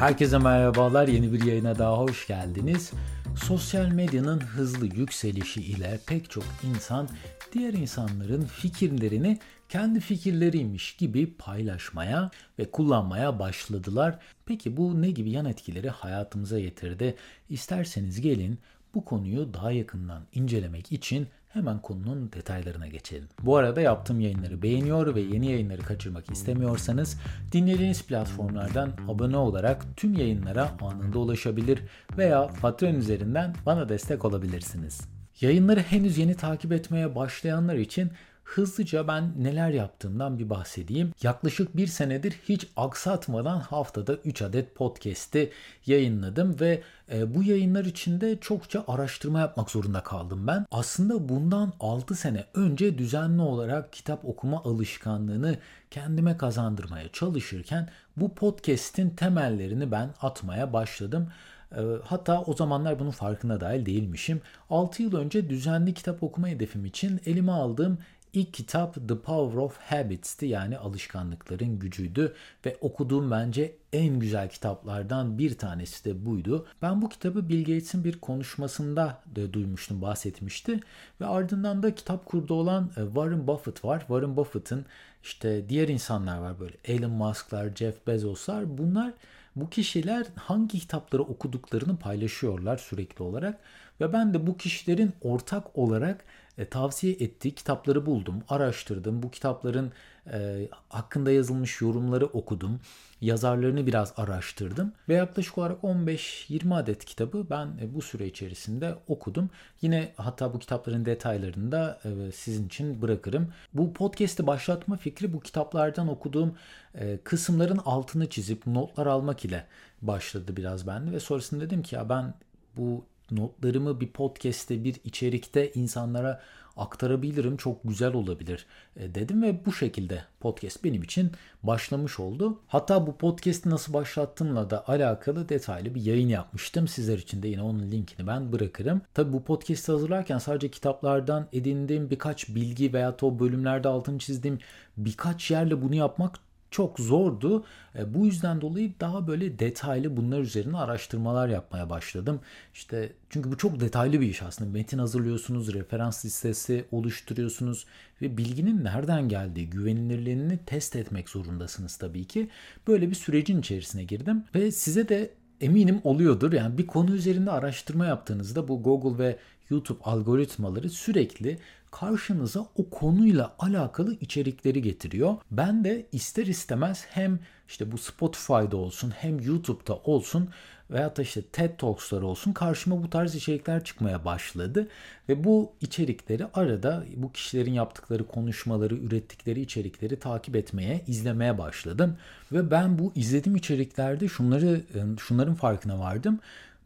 Herkese merhabalar. Yeni bir yayına daha hoş geldiniz. Sosyal medyanın hızlı yükselişi ile pek çok insan diğer insanların fikirlerini kendi fikirleriymiş gibi paylaşmaya ve kullanmaya başladılar. Peki bu ne gibi yan etkileri hayatımıza getirdi? İsterseniz gelin bu konuyu daha yakından incelemek için hemen konunun detaylarına geçelim. Bu arada yaptığım yayınları beğeniyor ve yeni yayınları kaçırmak istemiyorsanız dinlediğiniz platformlardan abone olarak tüm yayınlara anında ulaşabilir veya Patreon üzerinden bana destek olabilirsiniz. Yayınları henüz yeni takip etmeye başlayanlar için hızlıca ben neler yaptığımdan bir bahsedeyim. Yaklaşık bir senedir hiç aksatmadan haftada 3 adet podcast'i yayınladım ve e, bu yayınlar içinde çokça araştırma yapmak zorunda kaldım ben. Aslında bundan 6 sene önce düzenli olarak kitap okuma alışkanlığını kendime kazandırmaya çalışırken bu podcast'in temellerini ben atmaya başladım. E, hatta o zamanlar bunun farkına dahil değilmişim. 6 yıl önce düzenli kitap okuma hedefim için elime aldığım İlk kitap The Power of Habits'ti yani alışkanlıkların gücüydü ve okuduğum bence en güzel kitaplardan bir tanesi de buydu. Ben bu kitabı Bill Gates'in bir konuşmasında da duymuştum, bahsetmişti ve ardından da kitap kurdu olan e, Warren Buffett var. Warren Buffett'ın işte diğer insanlar var böyle Elon Musk'lar, Jeff Bezos'lar bunlar bu kişiler hangi kitapları okuduklarını paylaşıyorlar sürekli olarak ve ben de bu kişilerin ortak olarak e, tavsiye ettiği kitapları buldum, araştırdım. Bu kitapların e, hakkında yazılmış yorumları okudum. Yazarlarını biraz araştırdım ve yaklaşık olarak 15-20 adet kitabı ben e, bu süre içerisinde okudum. Yine hatta bu kitapların detaylarını da e, sizin için bırakırım. Bu podcast'i başlatma fikri bu kitaplardan okuduğum e, kısımların altını çizip notlar almak ile başladı biraz bende ve sonrasında dedim ki ya ben bu notlarımı bir podcast'te, bir içerikte insanlara aktarabilirim. Çok güzel olabilir e, dedim ve bu şekilde podcast benim için başlamış oldu. Hatta bu podcast'i nasıl başlattığımla da alakalı detaylı bir yayın yapmıştım. Sizler için de yine onun linkini ben bırakırım. Tabi bu podcast'i hazırlarken sadece kitaplardan edindiğim birkaç bilgi veya o bölümlerde altını çizdiğim birkaç yerle bunu yapmak çok zordu. E, bu yüzden dolayı daha böyle detaylı bunlar üzerine araştırmalar yapmaya başladım. İşte çünkü bu çok detaylı bir iş aslında. Metin hazırlıyorsunuz, referans listesi oluşturuyorsunuz ve bilginin nereden geldiği, güvenilirliğini test etmek zorundasınız tabii ki. Böyle bir sürecin içerisine girdim ve size de eminim oluyordur. Yani bir konu üzerinde araştırma yaptığınızda bu Google ve YouTube algoritmaları sürekli karşınıza o konuyla alakalı içerikleri getiriyor. Ben de ister istemez hem işte bu Spotify'da olsun hem YouTube'da olsun veya da işte TED Talks'lar olsun karşıma bu tarz içerikler çıkmaya başladı. Ve bu içerikleri arada bu kişilerin yaptıkları konuşmaları, ürettikleri içerikleri takip etmeye, izlemeye başladım. Ve ben bu izlediğim içeriklerde şunları şunların farkına vardım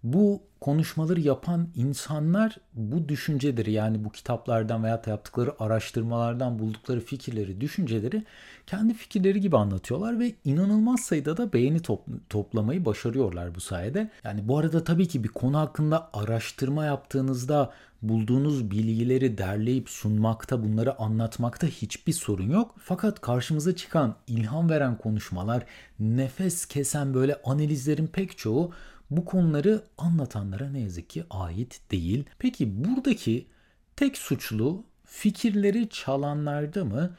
bu konuşmaları yapan insanlar bu düşünceleri yani bu kitaplardan veya yaptıkları araştırmalardan buldukları fikirleri, düşünceleri kendi fikirleri gibi anlatıyorlar ve inanılmaz sayıda da beğeni top- toplamayı başarıyorlar bu sayede. Yani bu arada tabii ki bir konu hakkında araştırma yaptığınızda bulduğunuz bilgileri derleyip sunmakta, bunları anlatmakta hiçbir sorun yok. Fakat karşımıza çıkan ilham veren konuşmalar, nefes kesen böyle analizlerin pek çoğu bu konuları anlatanlara ne yazık ki ait değil. Peki buradaki tek suçlu fikirleri çalanlarda mı?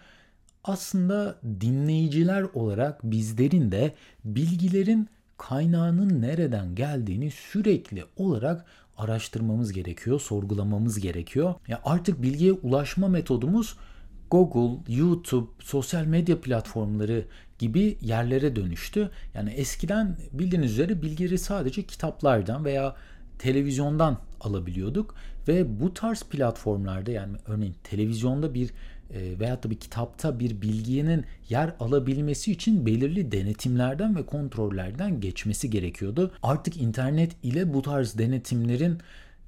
Aslında dinleyiciler olarak bizlerin de bilgilerin kaynağının nereden geldiğini sürekli olarak araştırmamız gerekiyor, sorgulamamız gerekiyor. Ya artık bilgiye ulaşma metodumuz Google, YouTube, sosyal medya platformları gibi yerlere dönüştü. Yani eskiden bildiğiniz üzere bilgileri sadece kitaplardan veya televizyondan alabiliyorduk ve bu tarz platformlarda yani örneğin televizyonda bir e, veya da bir kitapta bir bilginin yer alabilmesi için belirli denetimlerden ve kontrollerden geçmesi gerekiyordu. Artık internet ile bu tarz denetimlerin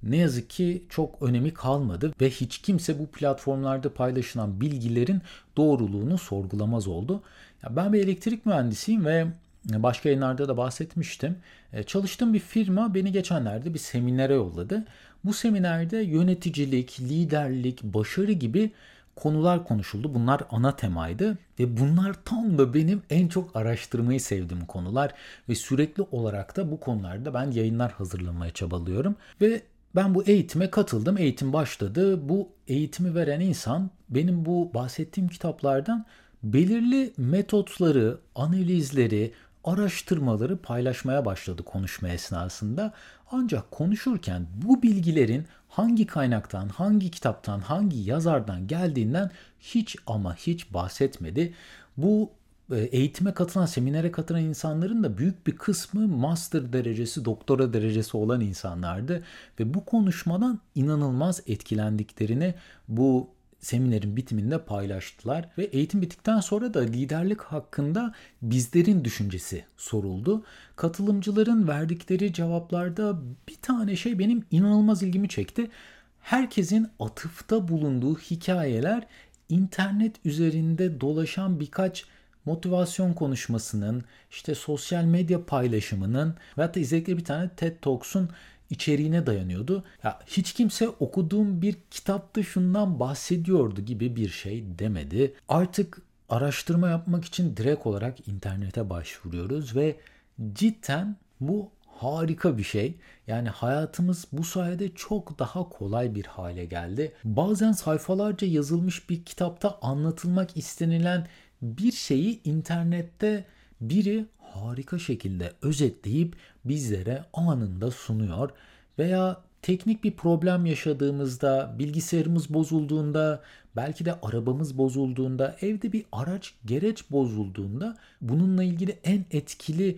ne yazık ki çok önemi kalmadı ve hiç kimse bu platformlarda paylaşılan bilgilerin doğruluğunu sorgulamaz oldu. Ya ben bir elektrik mühendisiyim ve başka yayınlarda da bahsetmiştim. E, çalıştığım bir firma beni geçenlerde bir seminere yolladı. Bu seminerde yöneticilik, liderlik, başarı gibi konular konuşuldu. Bunlar ana temaydı ve bunlar tam da benim en çok araştırmayı sevdiğim konular ve sürekli olarak da bu konularda ben yayınlar hazırlamaya çabalıyorum ve ben bu eğitime katıldım. Eğitim başladı. Bu eğitimi veren insan benim bu bahsettiğim kitaplardan belirli metotları, analizleri, araştırmaları paylaşmaya başladı konuşma esnasında. Ancak konuşurken bu bilgilerin hangi kaynaktan, hangi kitaptan, hangi yazardan geldiğinden hiç ama hiç bahsetmedi. Bu e, eğitime katılan, seminere katılan insanların da büyük bir kısmı master derecesi, doktora derecesi olan insanlardı ve bu konuşmadan inanılmaz etkilendiklerini bu seminerin bitiminde paylaştılar ve eğitim bittikten sonra da liderlik hakkında bizlerin düşüncesi soruldu. Katılımcıların verdikleri cevaplarda bir tane şey benim inanılmaz ilgimi çekti. Herkesin atıfta bulunduğu hikayeler internet üzerinde dolaşan birkaç motivasyon konuşmasının, işte sosyal medya paylaşımının ve hatta izledikleri bir tane TED Talks'un içeriğine dayanıyordu. Ya hiç kimse okuduğum bir kitapta şundan bahsediyordu gibi bir şey demedi. Artık araştırma yapmak için direkt olarak internete başvuruyoruz ve cidden bu harika bir şey. Yani hayatımız bu sayede çok daha kolay bir hale geldi. Bazen sayfalarca yazılmış bir kitapta anlatılmak istenilen bir şeyi internette biri harika şekilde özetleyip bizlere anında sunuyor veya teknik bir problem yaşadığımızda, bilgisayarımız bozulduğunda, belki de arabamız bozulduğunda, evde bir araç, gereç bozulduğunda bununla ilgili en etkili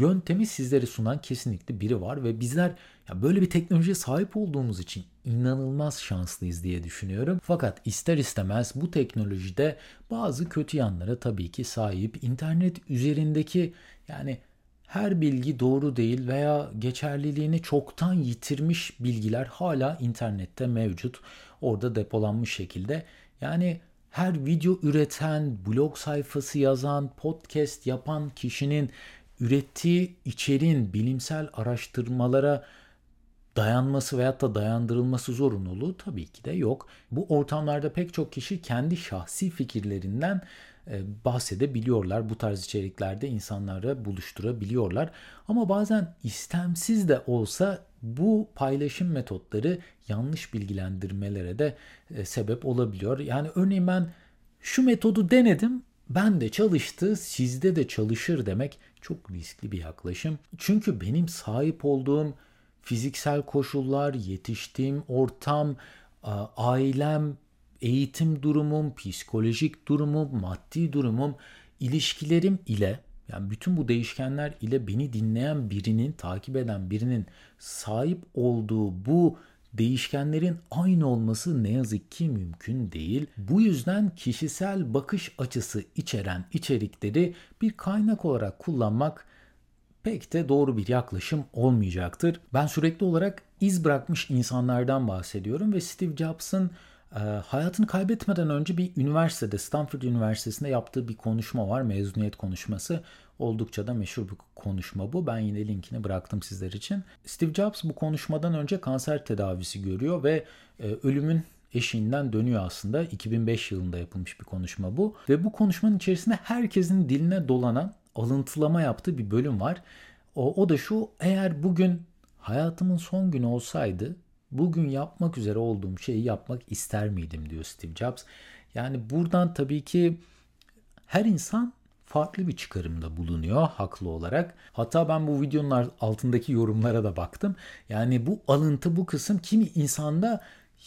yöntemi sizlere sunan kesinlikle biri var ve bizler ya böyle bir teknolojiye sahip olduğumuz için inanılmaz şanslıyız diye düşünüyorum. Fakat ister istemez bu teknolojide bazı kötü yanlara tabii ki sahip. İnternet üzerindeki yani her bilgi doğru değil veya geçerliliğini çoktan yitirmiş bilgiler hala internette mevcut. Orada depolanmış şekilde. Yani her video üreten, blog sayfası yazan, podcast yapan kişinin ürettiği içeriğin bilimsel araştırmalara dayanması veyahut da dayandırılması zorunluluğu tabii ki de yok. Bu ortamlarda pek çok kişi kendi şahsi fikirlerinden e, bahsedebiliyorlar. Bu tarz içeriklerde insanlara buluşturabiliyorlar. Ama bazen istemsiz de olsa bu paylaşım metotları yanlış bilgilendirmelere de e, sebep olabiliyor. Yani örneğin ben şu metodu denedim ben de çalıştı, sizde de çalışır demek çok riskli bir yaklaşım. Çünkü benim sahip olduğum fiziksel koşullar, yetiştiğim ortam, ailem, eğitim durumum, psikolojik durumum, maddi durumum, ilişkilerim ile yani bütün bu değişkenler ile beni dinleyen birinin, takip eden birinin sahip olduğu bu değişkenlerin aynı olması ne yazık ki mümkün değil. Bu yüzden kişisel bakış açısı içeren içerikleri bir kaynak olarak kullanmak pek de doğru bir yaklaşım olmayacaktır. Ben sürekli olarak iz bırakmış insanlardan bahsediyorum ve Steve Jobs'ın e, hayatını kaybetmeden önce bir üniversitede, Stanford Üniversitesi'nde yaptığı bir konuşma var, mezuniyet konuşması. Oldukça da meşhur bir konuşma bu. Ben yine linkini bıraktım sizler için. Steve Jobs bu konuşmadan önce kanser tedavisi görüyor ve e, ölümün eşiğinden dönüyor aslında. 2005 yılında yapılmış bir konuşma bu. Ve bu konuşmanın içerisinde herkesin diline dolanan alıntılama yaptığı bir bölüm var. O, o da şu eğer bugün hayatımın son günü olsaydı bugün yapmak üzere olduğum şeyi yapmak ister miydim diyor Steve Jobs. Yani buradan tabii ki her insan farklı bir çıkarımda bulunuyor haklı olarak. Hatta ben bu videonun altındaki yorumlara da baktım. Yani bu alıntı bu kısım kimi insanda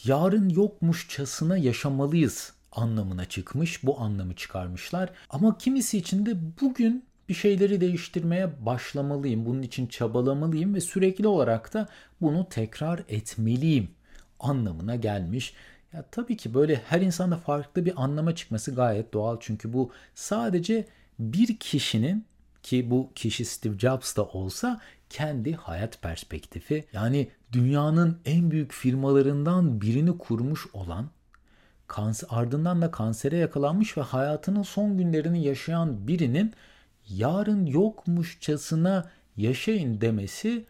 yarın yokmuşçasına yaşamalıyız anlamına çıkmış. Bu anlamı çıkarmışlar. Ama kimisi için de bugün bir şeyleri değiştirmeye başlamalıyım. Bunun için çabalamalıyım ve sürekli olarak da bunu tekrar etmeliyim anlamına gelmiş. Ya tabii ki böyle her insanda farklı bir anlama çıkması gayet doğal. Çünkü bu sadece bir kişinin ki bu kişi Steve Jobs da olsa kendi hayat perspektifi. Yani dünyanın en büyük firmalarından birini kurmuş olan ardından da kansere yakalanmış ve hayatının son günlerini yaşayan birinin yarın yokmuşçasına yaşayın demesi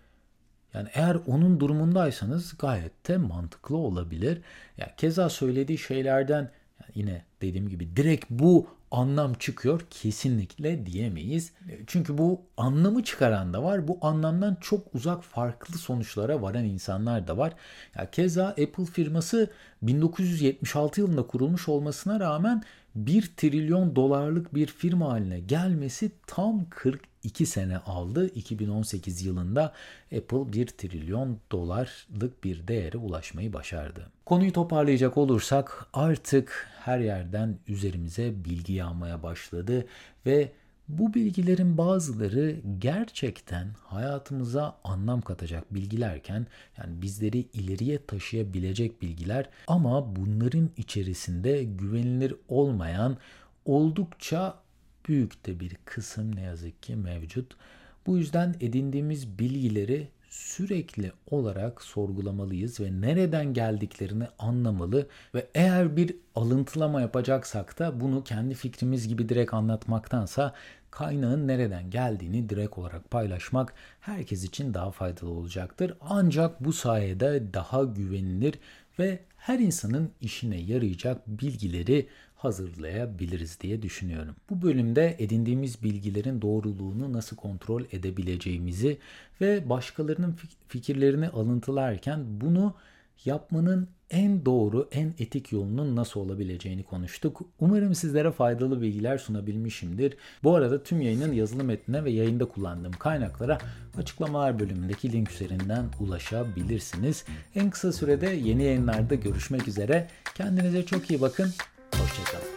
yani eğer onun durumundaysanız gayet de mantıklı olabilir. Ya keza söylediği şeylerden Yani yine dediğim gibi direkt bu anlam çıkıyor kesinlikle diyemeyiz. Çünkü bu anlamı çıkaran da var. Bu anlamdan çok uzak farklı sonuçlara varan insanlar da var. Ya keza Apple firması 1976 yılında kurulmuş olmasına rağmen 1 trilyon dolarlık bir firma haline gelmesi tam 42 sene aldı. 2018 yılında Apple 1 trilyon dolarlık bir değere ulaşmayı başardı. Konuyu toparlayacak olursak artık her yerden üzerimize bilgi yağmaya başladı ve bu bilgilerin bazıları gerçekten hayatımıza anlam katacak bilgilerken yani bizleri ileriye taşıyabilecek bilgiler ama bunların içerisinde güvenilir olmayan oldukça büyük de bir kısım ne yazık ki mevcut. Bu yüzden edindiğimiz bilgileri sürekli olarak sorgulamalıyız ve nereden geldiklerini anlamalı ve eğer bir alıntılama yapacaksak da bunu kendi fikrimiz gibi direkt anlatmaktansa kaynağın nereden geldiğini direkt olarak paylaşmak herkes için daha faydalı olacaktır. Ancak bu sayede daha güvenilir ve her insanın işine yarayacak bilgileri hazırlayabiliriz diye düşünüyorum. Bu bölümde edindiğimiz bilgilerin doğruluğunu nasıl kontrol edebileceğimizi ve başkalarının fikirlerini alıntılarken bunu yapmanın en doğru, en etik yolunun nasıl olabileceğini konuştuk. Umarım sizlere faydalı bilgiler sunabilmişimdir. Bu arada tüm yayının yazılı metnine ve yayında kullandığım kaynaklara açıklamalar bölümündeki link üzerinden ulaşabilirsiniz. En kısa sürede yeni yayınlarda görüşmek üzere. Kendinize çok iyi bakın. Hoşçakalın.